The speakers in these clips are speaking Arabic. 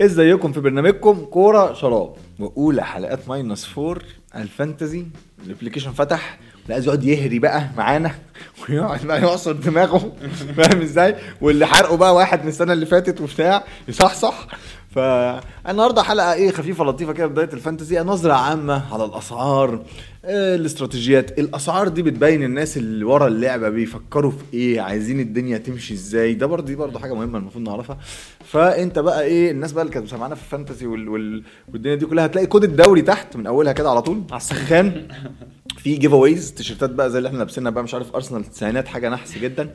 ازيكم في برنامجكم كورة شراب. وأولى حلقات minus four ال fantasy ال application فتح. عايز يقعد يهري بقى معانا. ويقعد بقى يعصر دماغه. فاهم إزاي؟ واللي حرقه بقى واحد من السنة اللي فاتت وبتاع. يصحصح فالنهارده حلقة إيه؟ خفيفة لطيفة كده بداية ال fantasy نظره عامة على الأسعار آه، الاستراتيجيات. الأسعار دي بتبين الناس اللي ورا اللعبة بيفكروا في إيه عايزين الدنيا تمشي إزاي. ده برضه دي برضه حاجة مهمة المفروض نعرفها. فأنت بقى إيه الناس بقى اللي كانت سامعانا في ال fantasy وال... وال... والدنيا دي كلها هتلاقي كود الدوري تحت من أولها كده على طول على السخان. في giveaways تيشيرتات بقى زي اللي إحنا لابسينها بقى مش عارف ارسنال التسعينات حاجة نحس جدا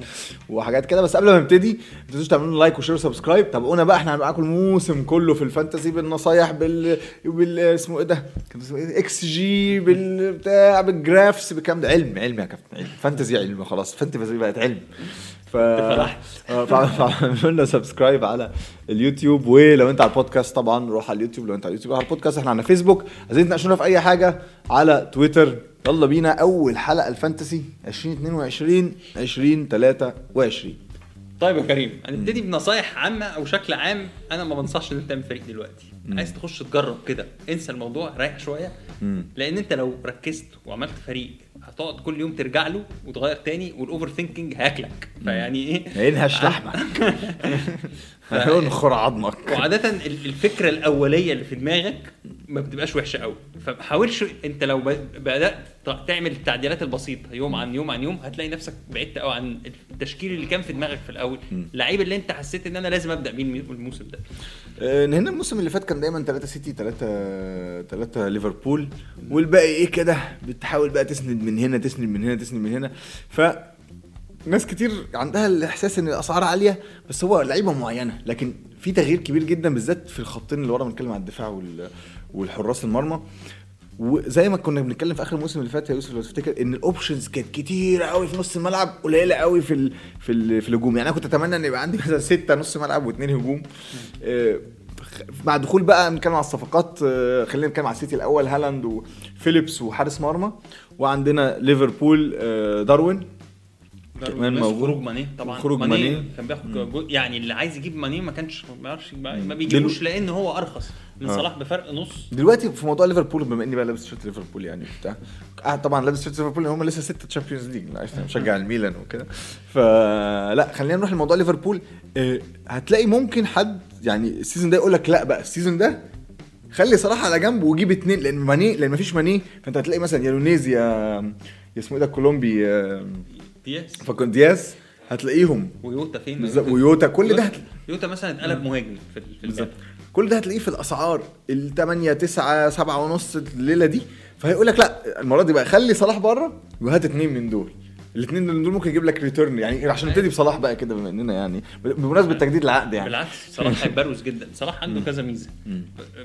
وحاجات كده. بس قبل ما نبتدي ما تنسوش تعملوا like و share و subscribe. تابعونا بقى إحنا معاكم الموسم كله في ال fantasy بالنصايح بال, بال... اسمه إيه ده؟ كان اسمه إيه؟ xG بالبتاع بال graphs بالكلام ده؟ علم علم يا كابتن علم. fantasy علم خلاص. fantasy بقت علم. ف فاعملوا لنا subscribe على اليوتيوب. ولو انت على البودكاست طبعا روح على اليوتيوب. لو انت على اليوتيوب على البودكاست. إحنا على فيسبوك عايزين تناقشونا في أي حاجة على تويتر. يلا بينا. أول حلقة ال fantasy 2022 2023 طيب يا كريم هنبتدي بنصايح عامة أو شكل عام. أنا ما بنصحش إن أنت تعمل فريق دلوقتي. مم. عايز تخش تجرب كده. انسى الموضوع ريح شوية. مم. لأن أنت لو ركزت وعملت فريق هتقعد كل يوم ترجع له وتغير تاني وال overthinking هياكلك. فيعني إيه؟ هينهش لحمك. هينخر عظمك. وعادة الفكرة الأولية اللي في دماغك ما بتبقاش وحشة قوي فما حاولش أنت لو بدأت تعمل التعديلات البسيطة يوم عن يوم عن يوم هتلاقي نفسك بعدت قوي عن التشكيل اللي كان في دماغك في الأول. اللعيب اللي أنت حسيت إن أنا لازم أبدأ بيه الموسم ده. آه، هنا الموسم اللي فات كان دايما 3 سيتي 3 3 ليفربول. والباقي إيه كده؟ بتحاول بقى تسند من هنا تسند من هنا تسند من هنا. ف ناس كتير عندها الإحساس إن الأسعار عالية بس هو لعيبة معينة. لكن في تغيير كبير جدا بالذات في الخطين اللي ورا بنتكلم على الدفاع والحراس المرمى. وزي ما كنا بنتكلم في آخر الموسم اللي فات يا يوسف لو تفتكر إن الاوبشنز كانت كتيره قوي في نص الملعب قليلة قوي في في في الهجوم. يعني أنا كنت أتمنى إن يبقى عندي مثلا ستة نص ملعب واثنين هجوم. آه مع دخول بقى نتكلم على الصفقات آه خلينا نتكلم على السيتي الأول هالاند وفيليبس وحارس مرمى. وعندنا ليفربول آه داروين. كمان موجود. خروج ماني طبعا خروج ماني, ماني. كان بياخد يعني اللي عايز يجيب ماني ما كانش ما بيعرفش ما بيجيبوش لأن هو أرخص من آه. صلاح بفرق نص. دلوقتي في موضوع ليفربول بما إني بقى لابس shirt ليفربول يعني بتاع آه طبعا لابس shirt ليفربول هم لسه ستة Champions League مشجع الميلان وكده. فلا خلينا نروح لموضوع ليفربول. آه هتلاقي ممكن حد يعني ال season ده يقول لك لا بقى ال season ده خلي صلاح على جنب وجيب اتنين لأن ماني لأن مفيش ماني. فأنت هتلاقي مثلا يا لويس يا يا اسمه إيه ده كولومبي دياز. فكنت دياز. هتلاقيهم. ويوتا فين؟ بالظبط ويوتا. كل ده يوتا مثلا اتقلب مهاجم في بالظبط. كل ده هتلاقيه في الأسعار. ال 8 9 7 ونص الليلة دي. فهيقول لك لا المرة دي بقى خلي صلاح بره وهات اثنين من دول. الاثنين دول ممكن يجيب لك return يعني عشان نبتدي بصلاح بقى كده بما اننا يعني بمناسبة تجديد العقد يعني. بالعكس صلاح هيبروز جدا. صلاح عنده كذا ميزة.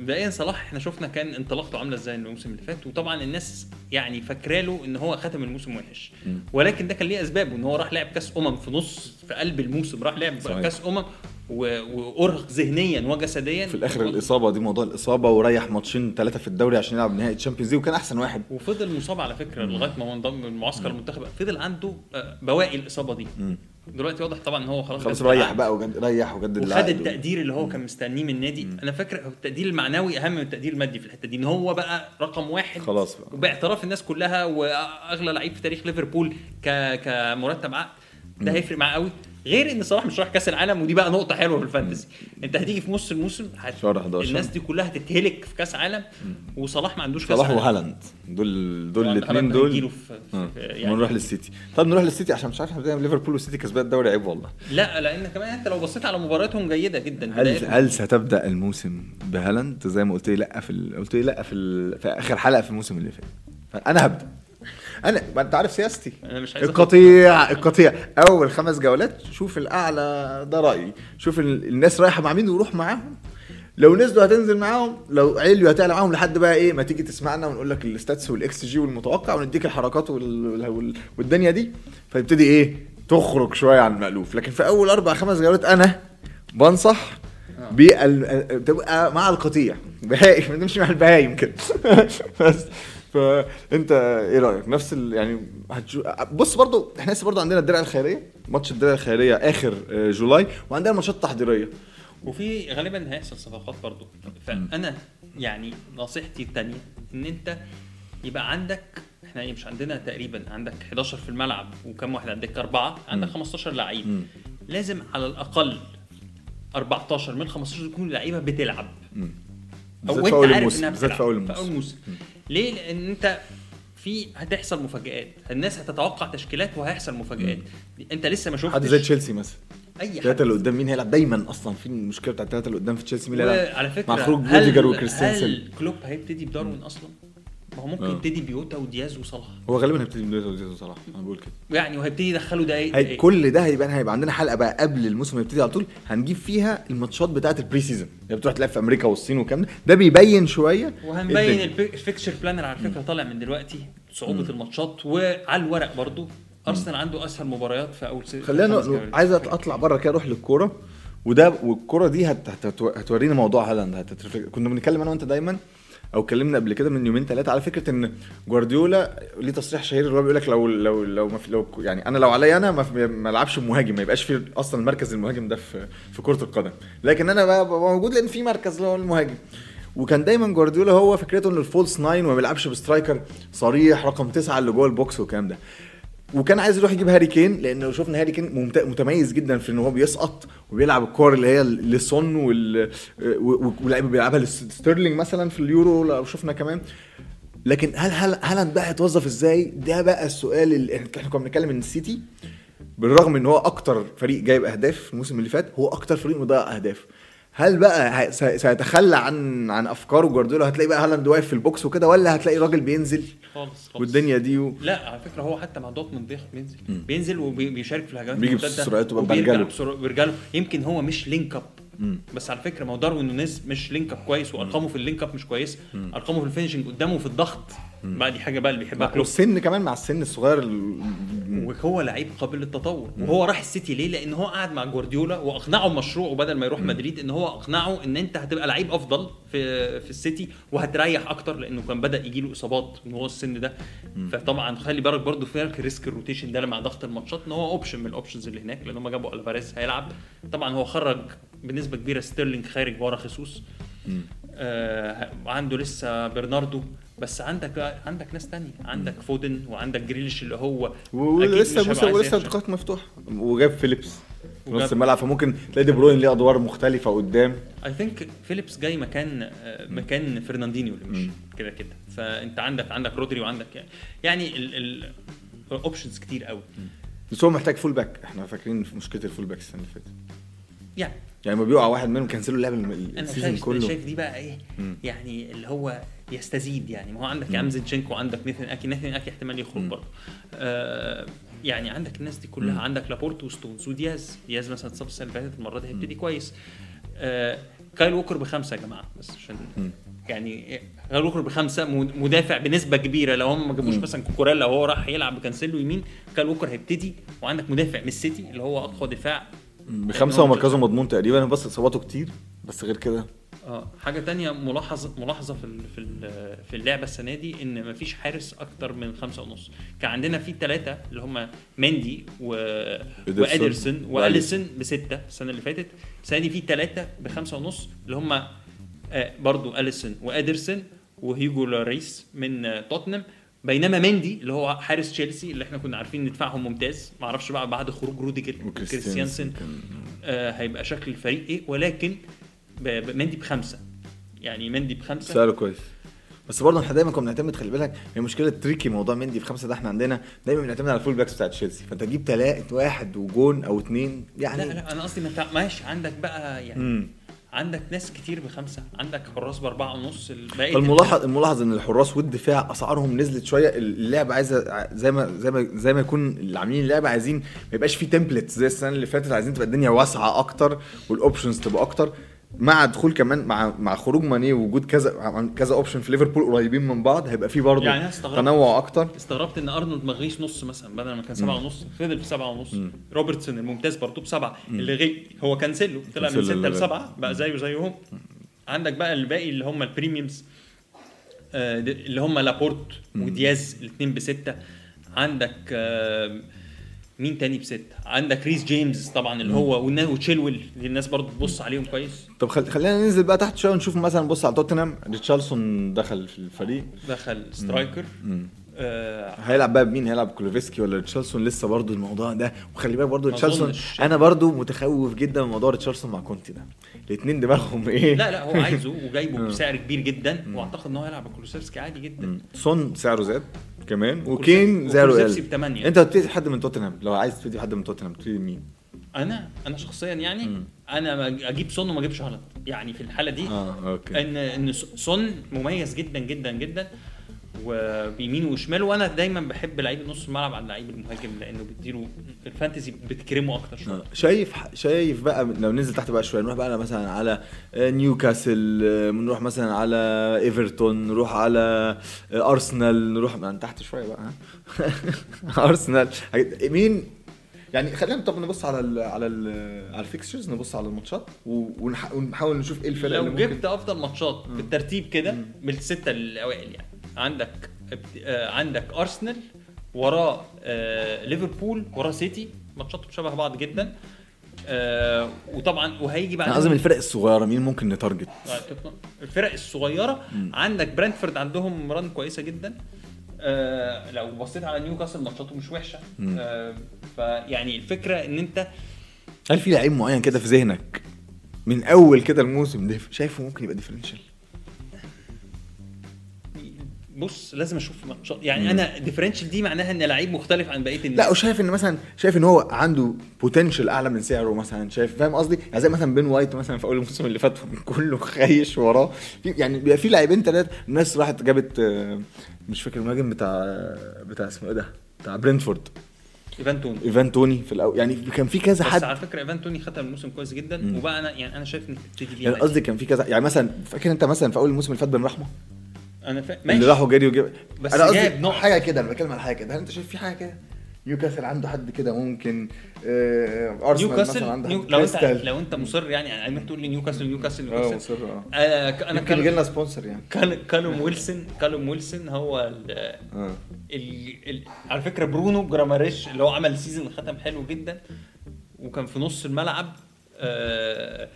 مبدئيا صلاح إحنا شفنا كان انطلاقته عاملة إزاي الموسم اللي فات وطبعا الناس يعني فاكرة له إن هو ختم الموسم وحش. ولكن ده كان ليه أسبابه إن هو راح لعب كأس أمم في نص في قلب الموسم راح لعب كأس أمم وأرهق ذهنيا وجسديا. في الآخر الإصابة دي موضوع الإصابة وريح ماتشين ثلاثة في الدوري عشان يلعب نهائي Champions League وكان أحسن واحد. وفضل مصاب على فكرة لغاية ما هو انضم للمعسكر المنتخب. فضل عنده آه، بواقي الإصابة دي. مم. دلوقتي واضح طبعا إن هو خلاص خلاص ريح بقى وجد ريح وجدد وخد التقدير اللي هو كان مستنيه من النادي. أنا فاكر التقدير المعنوي أهم من التقدير المادي في الحتة دي إن هو بقى رقم واحد خلاص بقى. وباعتراف الناس كلها وأغلى لعيب في تاريخ ليفربول ك... كمرتب عقد. ده هيفرق معاه قوي. غير إن صلاح مش رايح كأس العالم ودي بقى نقطة حلوة في الفانتسي أنت هتيجي في نص الموسم هت... شهر 11 الناس دي كلها هتتهلك في كأس عالم وصلاح ما عندوش كأس صلاح وهالاند. دول دول الاثنين دول. في... آه. يعني نروح للسيتي. طب نروح للسيتي عشان مش عارف إحنا ليفربول والسيتي كسبان الدوري عيب والله. لا لأن كمان أنت لو بصيت على مبارياتهم جيدة جدا هل هل ستبدأ الموسم بهالاند؟ زي ما قلت لي لأ في ال... قلت لي لأ في, ال... في آخر حلقة في الموسم اللي فات. أنا هبدأ. أنا ما أنت عارف سياستي. أنا مش عايز القطيع القطيع. أول خمس جولات شوف الأعلى ده رأيي. شوف الناس رايحة مع مين وروح معاهم. لو نزلوا هتنزل معاهم لو عليوا هتعلى معاهم لحد بقى إيه ما تيجي تسمعنا ونقول لك ال stats وال xG والمتوقع ونديك الحركات والدنيا دي. فيبتدي إيه تخرج شوية عن المألوف. لكن في أول أربع خمس جولات أنا بنصح آه. بال... تبقى مع القطيع. بهايم نمشي مع البهايم كده. بس. فانت إيه رأيك؟ نفس ال... يعني هتشو... بص برضو إحنا لسه برضو عندنا الدرع الخيرية ماتش الدرع الخيرية آخر آه، جولاي وعندنا ماتشات تحضيرية. وفي غالبا هيحصل صفقات برضو. فأنا يعني نصيحتي الثانية إن أنت يبقى عندك إحنا إيه، مش عندنا تقريبا عندك 11 في الملعب وكم واحد؟ عندك أربعة عندك 15 لعيب. لازم على الأقل 14 من 15 يكونوا لعيبة بتلعب. أو أنت عارف. إنها بتلعب. في اول الموسم. ليه؟ لأن أنت في هتحصل مفاجآت. الناس هتتوقع تشكيلات وهيحصل مفاجآت. أنت لسه ما شفتش حد زي تشيلسي مثلا. أي الثلاثه حد اللي قدام مين هيلعب؟ دايما أصلا في المشكلة بتاعت الثلاثه اللي قدام في تشيلسي مين هيلعب؟ وعلى فكرة مع خروج روديجر وكريستيانسن هل كلوب هيبتدي بداروين أصلا؟ ما هو ممكن آه. يبتدي بيوتا ودياز وصلاح هو غالبا هيبتدي من دلوقتي وصلاح أنا بقول كده يعني وهيبتدي دقايق هي دقايق. كل ده هيبقى هيبقى عندنا حلقة بقى قبل الموسم ما يبتدي على طول هنجيب فيها الماتشات بتاعة ال pre-season اللي بتروح تلعب في أمريكا والصين والكلام ده ده بيبين شوية وهنبين ال fixture planner على فكرة طالع من دلوقتي صعوبة الماتشات وعلى الورق برضو أرسنال عنده أسهل مباريات في أول. خلينا. عايز أطلع بره كده أروح للكورة وده والكورة دي هت... هت... هتورينا موضوع هالاند هتتفرق. كنا بنتكلم أنا وأنت دايما أو اتكلمنا قبل كده من يومين ثلاثة على فكرة إن جوارديولا ليه تصريح شهير اللي هو بيقول لك لو لو لو ما لو يعني أنا لو عليا أنا ما, ألعبش مهاجم ما يبقاش في أصلا المركز المهاجم ده في في كرة القدم. لكن أنا بقى موجود لأن في مركز اللي هو المهاجم. وكان دايما جوارديولا هو فكرته إن ال false nine وما بيلعبش ب striker صريح رقم تسعة اللي جوه ال box والكلام ده. وكان عايز يروح يجيب هاري كين لأنه شفنا هاري كين متميز جدا في إن هو بيسقط وبيلعب الكور اللي هي لسون واللعيبه بيلعبها لستيرلينج مثلا في اليورو لو شفنا كمان لكن هل هل هالاند بقى هيتوظف إزاي؟ ده بقى السؤال اللي إحنا كنا بنتكلم إن السيتي بالرغم إن هو أكتر فريق جايب أهداف الموسم اللي فات هو أكتر فريق مضيع أهداف هل بقى سيتخلى عن عن أفكاره جوارديولا؟ هتلاقي بقى هالاند واقف في ال box وكده ولا هتلاقي راجل بينزل خالص خالص. والدنيا دي و... لا على فكرة هو حتى مع دورتموند بينزل. بينزل وبيشارك في الهجمات بيجي بسرعته بقى وبيرجع برجله. يمكن هو مش link up بس على فكرة ما هو داروين نونيز مش link up كويس وأرقامه في ال link up مش كويس. أرقامه في ال finishing قدامه في الضغط. بقى دي حاجة بقى اللي بيحبها كلوب. والسن كمان مع السن الصغير ال... وهو لعيب قابل للتطور. وهو راح السيتي ليه؟ لأن هو قعد مع جوارديولا وأقنعه بمشروعه بدل ما يروح مدريد إن هو أقنعه إن أنت هتبقى لعيب أفضل في في السيتي وهتريح أكتر لأنه كان بدأ يجي له إصابات من هو السن ده. فطبعا خلي بالك برضه في risk ال rotation ده مع ضغط الماتشات إن هو option من ال options اللي هناك لأن هم جابوا ألفاريز هيلعب. طبعا هو خرج بنسبة كبيرة ستيرلينج خارج ورا خيسوس. آه عنده لسه برناردو. بس عندك عندك ناس تانية. عندك فودن وعندك جريليش اللي هو ولسه عايز ولسه. انتقالات مفتوحة. وجاب فيليبس في نص الملعب فممكن تلاقي دي بروين ليه أدوار مختلفة قدام. I think فيليبس جاي مكان آه، مكان فرناندينيو اللي مش كده كده. فأنت عندك عندك رودري وعندك يعني يعني ال ال options كتير قوي. بس هو محتاج full back إحنا فاكرين في مشكله ال full back السنة اللي فاتت. يعني يعني لما بيقع واحد منهم كنسلوا اللعب أنا السيزون كله. شايف دي بقى إيه؟ مم. يعني اللي هو يستزيد يعني. ما هو عندك يا زينشينكو وعندك نيثن أكي. نيثن أكي احتمال يخرج برضه. آه يعني عندك الناس دي كلها. مم. عندك لابورت وستونز ودياز دياز. مثلا اتصاب السنة اللي فاتت المرة دي هيبتدي كويس. آه كايل ووكر بخمسة يا جماعة. بس عشان. يعني كايل ووكر بخمسة مد- مدافع بنسبة كبيرة. لو هم ما جابوش. مثلا كوكوريلا وهو راح يلعب بكانسيلو يمين كايل ووكر هيبتدي. وعندك مدافع من السيتي اللي هو أقوى دفاع. بخمسة ومركزه مضمون تقريبا بس إصاباته كتير بس غير كده. آه حاجة تانية ملاحظه ملاحظة في في في اللعبة السنة دي إن مفيش حارس أكتر من خمسة ونص. كان عندنا في ثلاثة اللي هم مندي و... وادرسون وأليسون. بستة السنة اللي فاتت. السنة دي في ثلاثة بخمسة ونص اللي هم آه برضو أليسون وادرسون وهيجو لاريس من آه توتنهام. بينما مندي اللي هو حارس تشيلسي اللي إحنا كنا عارفين ان دفاعهم ممتاز ما أعرفش بقى بعد خروج روديجر وكريستيانسن آه هيبقى شكل الفريق إيه؟ ولكن مندي بخمسة. يعني مندي بخمسة. سعره كويس. بس برضه إحنا دايما كنا بنعتمد خلي بالك هي مشكلة tricky موضوع مندي في خمسه ده إحنا عندنا دايما بنعتمد على ال full backs بتاع تشيلسي. فأنت تجيب تلاقي واحد وجون أو اتنين يعني لا لا أنا قصدي ما انت ماشي عندك بقى يعني مم. عندك ناس كتير بخمسة عندك حراس بأربعة ونص الباقي فالملاحظ الملاحظ إن الحراس والدفاع أسعارهم نزلت شوية اللعبه عايزه زي ما زي ما زي ما يكون اللي عاملين اللعبه عايزين ما يبقاش في template زي السنة اللي فاتت عايزين تبقى الدنيا واسعة أكتر وال options تبقى أكتر. مع دخول كمان مع مع خروج ماني ووجود كذا كذا option في ليفربول قريبين من بعض هيبقى في برضه يعني استغربت. تنوع أكتر. استغربت إن أرنولد ما غيش نص مثلا بدل ما كان سبعة ونص فضل في سبعة ونص. روبرتسون الممتاز برضه بسبعة. اللي غي هو كانسيلو طلع من اللي- لسبعة بقى زيه زيهم. عندك بقى الباقي اللي هم ال premiums آه، اللي هم لابورت ودياز الاثنين بستة. عندك آه، مين تاني بستة عندك ريس جيمس طبعا اللي هو وتشيلويل اللي الناس برضو تبص عليهم كويس. طب خل... خلينا ننزل بقى تحت شوية ونشوف مثلا بص على توتنهام. ريتشارلسون دخل في الفريق. دخل striker. مم. آه هيلعب بقى بمين هيلعب كولوسيفسكي ولا ريتشارلسون لسه برضو الموضوع ده وخلي بالك برضو أظنش. أنا برضو متخوف جدا من موضوع ريتشارلسون مع كونتي ده الاثنين دماغهم إيه لا لا هو عايزه وجايبه آه. بسعر كبير جدا وأعتقد إن هو هيلعب بكولوسيفسكي عادي جدا. سون سعره زاد كمان وكين سعره قل بثمانية. أنت هتبتدي حد من توتنهام لو عايز تبتدي حد من توتنهام تبتدي مين؟ أنا أنا شخصيا يعني مم. أنا أجيب سون وما أجيبش هالاند يعني في الحالة دي آه okay إن إن سون مميز جدا جدا جدا وبيمينه وشماله وأنا دايما بحب لعيب نص الملعب عن لعيب المهاجم لأنه بيديله ال fantasy بتكرمه أكتر شوية. آه. شايف شايف بقى لو ننزل تحت بقى شوية نروح بقى مثلا على آه، نيوكاسل آه، نروح مثلا على إيفرتون نروح على أرسنال نروح من تحت شوية بقى أرسنال. مين؟ يعني خلينا طب نبص على ال على ال على ال fixtures نبص على الماتشات ونحاول نشوف إيه الفرق لو اللي ممكن جبت أفضل ماتشات بالترتيب كده من الستة الأوائل يعني. عندك آه عندك أرسنال وراه آه ليفربول وراه سيتي. ماتشاتهم شبه بعض جدا. آه وطبعا وهيجي بعد من الفرق الصغيرة مين ممكن ن target؟ الفرق الصغيرة. عندك برنتفورد عندهم run كويسة جدا. آه لو بصيت على نيوكاسل ماتشاته مش وحشة. آه فيعني الفكرة إن أنت هل في لعيب معين كده في ذهنك من أول كده الموسم ده شايفه ممكن يبقى differential بص لازم أشوف يعني أنا differential دي معناها إن لعيب مختلف عن بقية الناس. لا وشايف إن مثلا شايف إن هو عنده potential أعلى من سعره مثلا شايف فاهم قصدي؟ يعني زي مثلا بن وايت مثلا في أول الموسم اللي فات كله خايش وراه. يعني بيبقى في لاعبين ثلاثة الناس راحت جابت آه، مش فاكر المهاجم بتاع بتاع اسمه إيه ده؟ بتاع برنتفورد. إيفان توني. إيفان توني في الأول. يعني كان في كذا بس حد على فكرة إيفان توني ختم الموسم كويس جدا مم. وبقى أنا يعني أنا شايف تبتدي بيه يعني. قصدي كان في كذا يعني مثلا فاكر أنت مثلا في أول الموسم اللي فات بن رحمة؟ أنا فا... اللي راحوا جري وجاب بس أنا قصدي نقط. حاجة كده أنا بتكلم على حاجة كده. هل أنت شايف في حاجة كده؟ نيوكاسل عنده حد كده ممكن آه أرسنال نيوكاسل مثلا عنده نيو... لو أنت. لو أنت مصر يعني يعني انك تقول لي نيوكاسل نيوكاسل آه نيوكاسل. مصر آه. آه ك- أنا يمكن يجي كان لنا sponsor يعني. كان كالوم ويلسون كالوم ويلسون هو ال... آه. ال... ال... على فكرة برونو جيماريش اللي هو عمل season ختم حلو جدا وكان في نص الملعب آه...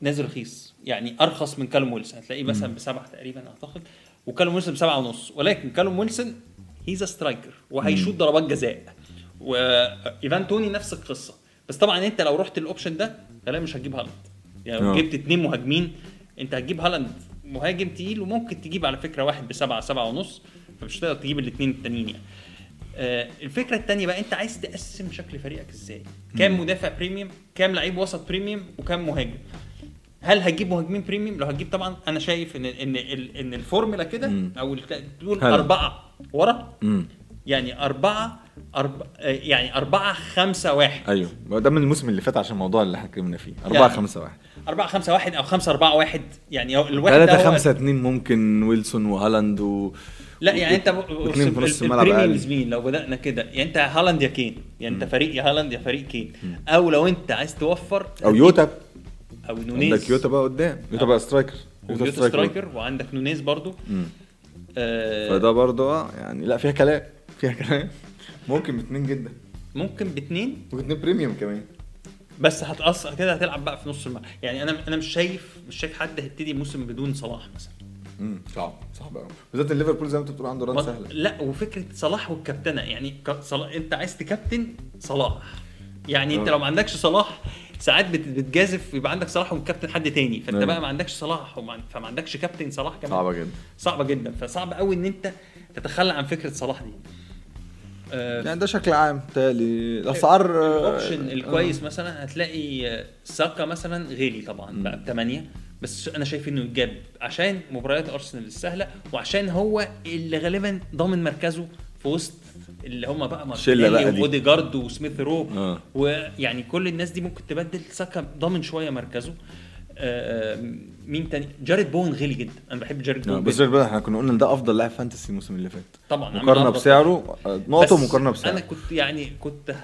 نازل رخيص. يعني أرخص من كالوم ويلسون. هتلاقيه مثلا بسبعة تقريبا أعتقد. وكالوم ويلسون بسبعة ونص. ولكن كالوم ويلسون هيز striker وهيشوط ضربات جزاء. وايفان توني نفس القصة. بس طبعا أنت لو رحت ال option ده غالبا مش هتجيب هالاند. يعني لو آه. جبت اتنين مهاجمين أنت هتجيب هالاند. مهاجم تقيل وممكن تجيب على فكرة واحد بسبعة سبعة ونص. فمش هتقدر تجيب الاثنين التانيين يعني. آه الفكرة الثانية بقى أنت عايز تقسم شكل فريقك إزاي؟ كام مدافع premium كام لعيب وسط premium وكام مهاجم؟ هل هتجيب مهاجمين premium لو هتجيب طبعا أنا شايف ان إن إن الفورمولا كده مم. أو تقول. أربعة ورا. امم يعني أربعة أرب... يعني أربعة خمسة واحد. أيوه. ما ده من الموسم اللي فات عشان الموضوع اللي اتكلمنا فيه. 4 يعني 5 1 أربعة خمسة واحد أو خمسة أربعة واحد. يعني الواحد ده 3 هو- 5 2 ممكن ويلسون وهالاند و لا يعني أنت اتنين في نص الملعب ال premiums مين لو بدأنا كده. يعني أنت هالاند يا كين. يعني أنت فريق يا هالاند يا فريق كين. أو لو أنت عايز توفر أو جوتا. أو نونيز. عندك جوتا بقى قدام. جوتا بقى striker. جوتا striker. وعندك نونيز برضو. آه فده برضه آه يعني لا فيها كلام. فيها كلام. ممكن باثنين جدا. ممكن باثنين ممكن اثنين premium كمان. بس هتأثر كده هتلعب بقى في نص الملعب. يعني أنا أنا مش شايف مش شايف حد هيبتدي موسم بدون صلاح مثلا. امم صعب صعب قوي بالذات الليفربول زي ما أنت بتقول عنده ران سهلة. لا وفكرة صلاح والكابتنة. يعني صلاح أنت عايز تكابتن صلاح. يعني أنت آه. لو ما عندكش صلاح ساعات بت- بتجازف يبقى عندك صلاح وكابتن حد تاني. فانت أيوة. بقى ما عندكش صلاح وما فما عندكش كابتن صلاح كمان. صعبة جدا. صعبة جدا. فصعب قوي إن أنت تتخلى عن فكرة صلاح دي. آه، يعني ده شكل عام تالي الاسعار آه، الأوبشن الكويس مثلا هتلاقي آه، ساكا مثلا غالي طبعا بقى بثمانية بس أنا شايف إنه يتجاب عشان مباريات أرسنال السهلة وعشان هو اللي غالبا ضامن مركزه في وسط اللي هم بقى مارتينيلي دي. واوديجارد وسميث رو آه. ويعني كل الناس دي ممكن تبدل ساكا ضامن شوية مركزه آه، مين تاني جارود بوين غالي جدا أنا بحب جارود آه، بوين بس جداً. بقى إحنا كنا قلنا ده أفضل لاعب fantasy الموسم اللي فات طبعا مقارنة. بسعره آه، نقطة مقارنة بسعره أنا كنت يعني كنت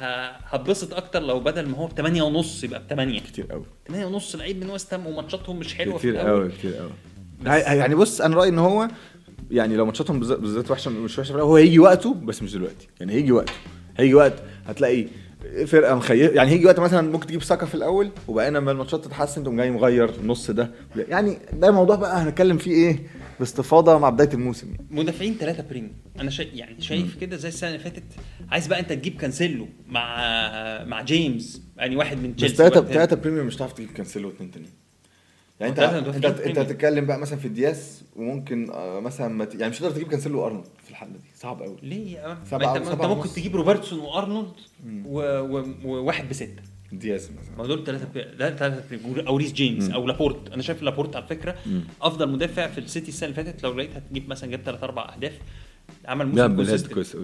هتبسط أكتر لو بدل ما هو ب 8 ونص يبقى ب 8 كتير قوي 8 ونص لعيب من ويست هام وماتشاتهم مش حلوة كتير. قوي كتير قوي يعني بص أنا رأيي إن هو يعني لو ماتشاتهم بالذات- وحشة مش وحشة هو هيجي وقته بس مش دلوقتي. يعني هيجي وقته. هيجي وقت هتلاقي فرقة مخيف يعني هيجي وقت مثلا ممكن تجيب ساكا في الأول وبعدين لما الماتشات تتحسن تقوم جاي مغير النص ده. يعني ده موضوع بقى هنتكلم فيه إيه؟ باستفاضة مع بداية الموسم يعني. مدافعين ثلاثة premium أنا شايف يعني شايف كده زي السنة اللي فاتت. عايز بقى أنت تجيب كانسيلو مع مع جيمس. يعني واحد من بس تشيلسي ثلاثة واحد- ثلاثة premium مش هتعرف تجيب كانسيلو واثنين تانيين. يعني انت انت, انت. هتتكلم بقى مثلا في الدياز وممكن آه، مثلا ما ت... يعني مش هتقدر تجيب كانسيلو وأرنولد في الحالة دي صعب قوي ليه؟ يا عم؟ سبعة- ما انت, انت ممكن. تجيب روبرتسون وأرنولد و... و... وواحد بستة. دياز مثلا. ما دول ثلاثة لا ثلاثة أو ريس جيمس أو لابورت. أنا شايف لابورت على فكرة أفضل مدافع في السيتي السنة اللي فاتت لو لقيت هتجيب مثلا جاب ثلاث أربع أهداف. عمل موسم. كويس.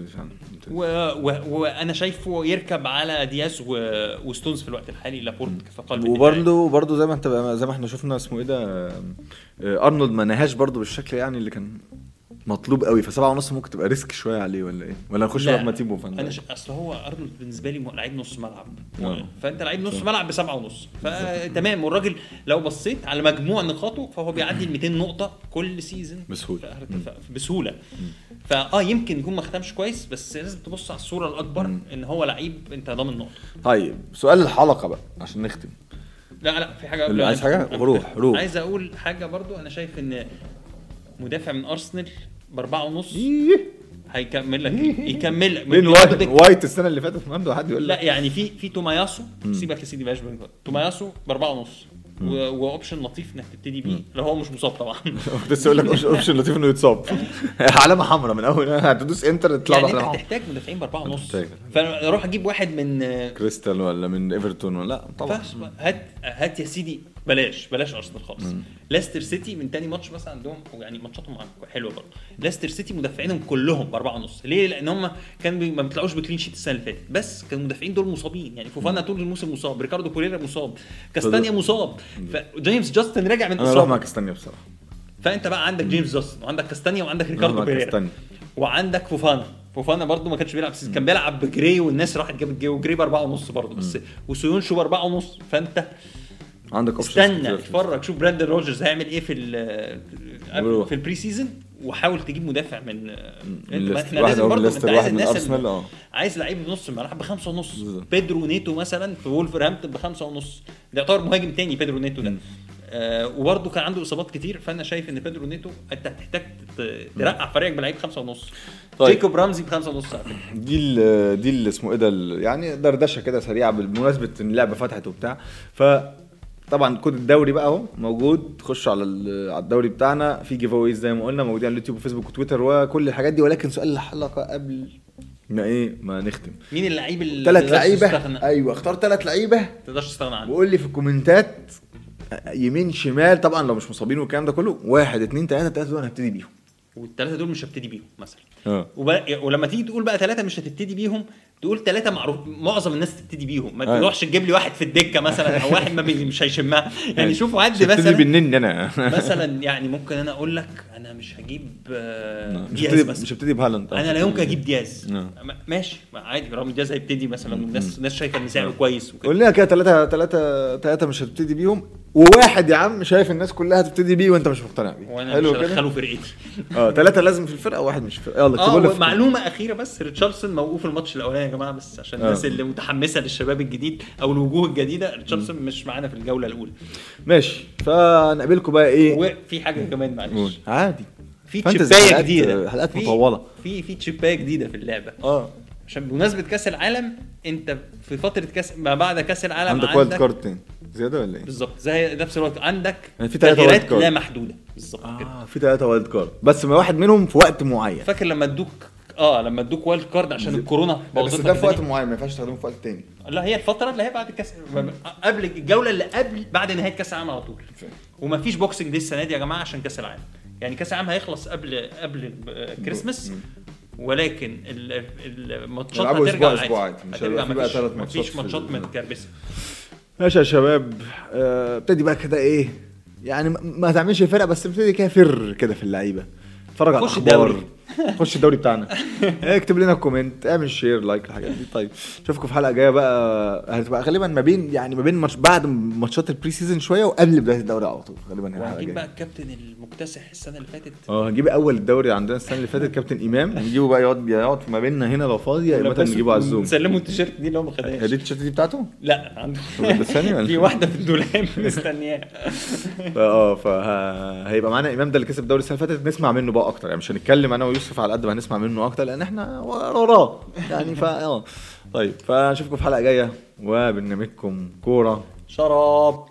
و... وأنا شايفه يركب على دياز و... وستونز في الوقت الحالي لابورت في قلب. وبرضه برضه زي ما انت زي ما إحنا شفنا اسمه إيه ده آه، أرنولد ما نهاش برضه بالشكل يعني اللي كان مطلوب قوي فسبعة ونص ممكن تبقى risk شوية عليه ولا إيه ولا نخش بقى ماتيب و فان أنا ش... أصل هو أرنولد بالنسبة لي لعيب نص ملعب آه. فأنت لعيب نص. ملعب بسبعة ونص فتمام والراجل لو بصيت على مجموع نقاطه فهو بيعدي ال 200 نقطة كل season. ف... بسهولة فاه يمكن يكون ما ختمش كويس بس لازم تبص على الصورة الأكبر مم. إن هو لعيب أنت ضامن نقطة طيب سؤال الحلقة بقى عشان نختم لا لا في حاجة اللي عايز حاجة؟ روح، روح. عايز أقول حاجة برضو أنا شايف إن مدافع من أرسنال بأربعة ونص. إيه. هيكمل لك. يكمل لك. بن ياخدك- وايت, وايت السنة اللي فاتت عنده حد يقول لا لك. يعني في في تومياسو سيبك يا سيدي بلاش بنجر تومياسو بأربعة ونص. و option لطيف إنك تبتدي بيه. لو هو مش مصاب طبعا. لسه أقول لك option لطيف إنه يتصاب. علامة حمراء من أول. هتدوس enter تطلع يعني أنت هتحتاج مدافعين بأربعة ونص. فانا أروح أجيب واحد من كريستال ولا من إيفرتون ولا؟ لا طبعا هات هات يا سيدي بلاش بلاش أرسنال خالص. ليستر سيتي من تاني ماتش مثلا عندهم يعني ماتشاتهم حلوة برضه. ليستر سيتي مدافعينهم كلهم بأربعة ونص. ليه؟ لأن هم كانوا ما بيطلعوش ب clean sheet السنة اللي فاتت. بس كانوا المدافعين دول مصابين. يعني فوفانا طول الموسم مصاب ريكاردو بيريرا مصاب كاستانيا مصاب. فجيمس جاستن راجع من أنا أروح مع اصابه كاستانيا بصراحة. فأنت بقى عندك جيمس جاستن وعندك كاستانيا وعندك ريكاردو بيريرا. وعندك فوفانا. فوفانا برضو ما كانش بيلعب كان بيلعب بجري والناس راحت جابت جري وجري بأربعة ونص برضه. بس وسويونكو بأربعة ونص. فأنت عندك option استنى اتفرج شوف براندن روجرز هيعمل إيه في وروح. في ال pre-season وحاول تجيب مدافع من ليستر. إحنا لازم من برضه إنت عايز الناس آه. عايز لعيب بنص الملعب بخمسة ونص. بيدرو نيتو مثلا في وولفرهامبتون بخمسة ونص ده يعتبر مهاجم تاني بيدرو نيتو ده آه وبرده كان عنده إصابات كتير فأنا شايف إن بيدرو نيتو أنت هتحتاج ترقع فريقك بلعيب خمسة ونص طيب. جيكوب رامزي بخمسة ونص دي ال دي اللي اسمه إيه ده يعني دردشة كده سريعة بمناسبه إن اللعبة فتحت وبتاع ف طبعا كود الدوري بقى أهو موجود. خشوا على على الدوري بتاعنا. في giveaways زي ما قلنا موجودين على اليوتيوب وفيسبوك وتويتر وكل الحاجات دي. ولكن سؤال الحلقة قبل ما إيه؟ ما نختم. مين اللعيب اللي ثلاث لعيبة؟ أيوه اختار ثلاث لعيبة. تقدرش تستغنى عنه وقول لي في الكومنتات يمين شمال. طبعا لو مش مصابين والكلام ده كله واحد اتنين تلاتة تلاتة دول هبتدي بيهم. والثلاثه دول مش هبتدي بيهم مثلا. آه. وب... ولما تيجي تقول بقى ثلاثة مش هتبتدي بيهم تقول ثلاثة معروف معظم الناس تبتدي بيهم ما أيوة. تروحش تجيب لي واحد في الدكة مثلا أو واحد ما. مش هيشمها يعني شوفوا عد مثلا بالنن أنا مثلا يعني ممكن أنا أقول لك أنا مش هجيب آه، مش دياز هبتدي مثلا. مش هبتدي بهالاند أنا لا يمكن أجيب دياز. نعم. ما- ماشي. ما عادي رغم دياز هيبتدي مثلا والناس الناس شايفة إن سعره كويس وكده. قول لنا كده ثلاثة ثلاثة ثلاثة مش هتبتدي بيهم وواحد يا عم شايف الناس كلها هتبتدي بيه وأنت مش مقتنع بيه. وأنا مش هدخله فرقتي. آه ثلاثة لازم في الفرقة وواحد مش في الفرقة. يلا آه معلومة أخيرة بس ريتشاردسون موقوف الماتش الأولاني يا جماعة بس عشان آه. الناس اللي متحمسة للشباب الجديد أو الوجوه الجديدة ريتشاردسون مش معانا في الجولة الأولى. ماشي. فنقابلكم بقى إيه؟ وفي حاجة كمان. معلش. في تشيباية جديدة. حلقات مطولة. في في chip اية جديدة في اللعبة. آه. عشان بمناسبة كأس العالم أنت في فترة كاس ما بعد كأس العالم عندك wild card تاني. زيادة ولا إيه؟ بالظبط. زي نفس الوقت. عندك يعني في تغييرات. لا محدودة. بالظبط كده. آه في ثلاثة wild card بس ما واحد منهم في وقت معين. فاكر لما ادوك آه لما ادوك wild card عشان الكورونا بس ده في وقت. معين ما ينفعش تستخدمه في وقت تاني. لا هي الفترة اللي هي بعد كاس قبل الجولة اللي قبل بعد نهاية كأس العالم على طول. ومفيش Boxing Day السنة دي يا جماعة عشان كأس العالم. يعني كاس العالم هيخلص قبل قبل كريسماس ولكن ال- ال- الماتشات يلعبوا هترجع. مش هترجع هيبقى في بقى مفيش- ماتشات مفيش متكربسة. ماشي يا شباب. آه، ابتدي بقى كده إيه؟ يعني ما- ما تعملش فرقه بس ابتدي كده فر كده في اللعيبة. اتفرج على الأخبار. خش الدوري بتاعنا. اكتب لنا comment اعمل share like الحاجات دي. طيب اشوفكم في حلقة جاية بقى هتبقى غالبا ما بين يعني ما بين ماتش بعد ماتشات ال pre-season شوية وقبل بداية الدوري على طول غالبا الحلقة وهنجيب بقى الكابتن المكتسح السنة اللي فاتت. آه هنجيب أول الدوري عندنا السنة اللي فاتت كابتن إمام. نجيبه بقى يقعد يقعد ما بيننا هنا لو فاضي يا اما نجيبه على الزوم. نسلمه التيشيرت دي اللي هو ما هي خدهاش. دي التيشيرت دي بتاعته؟ لا عنده؟ في واحدة في الدولاب مستنياه فا- آه فهيبقى معانا إمام ده اللي كسب الدوري السنة اللي فاتت نسمع منه بقى أكتر. يعني مش هنتكلم أنا ويوسف على قد ما هنسمع منه أكتر لأن إحنا وراه. يعني فا آه. طيب فأشوفكم في حلقة جاية وبرنامجكم كورة. شراب.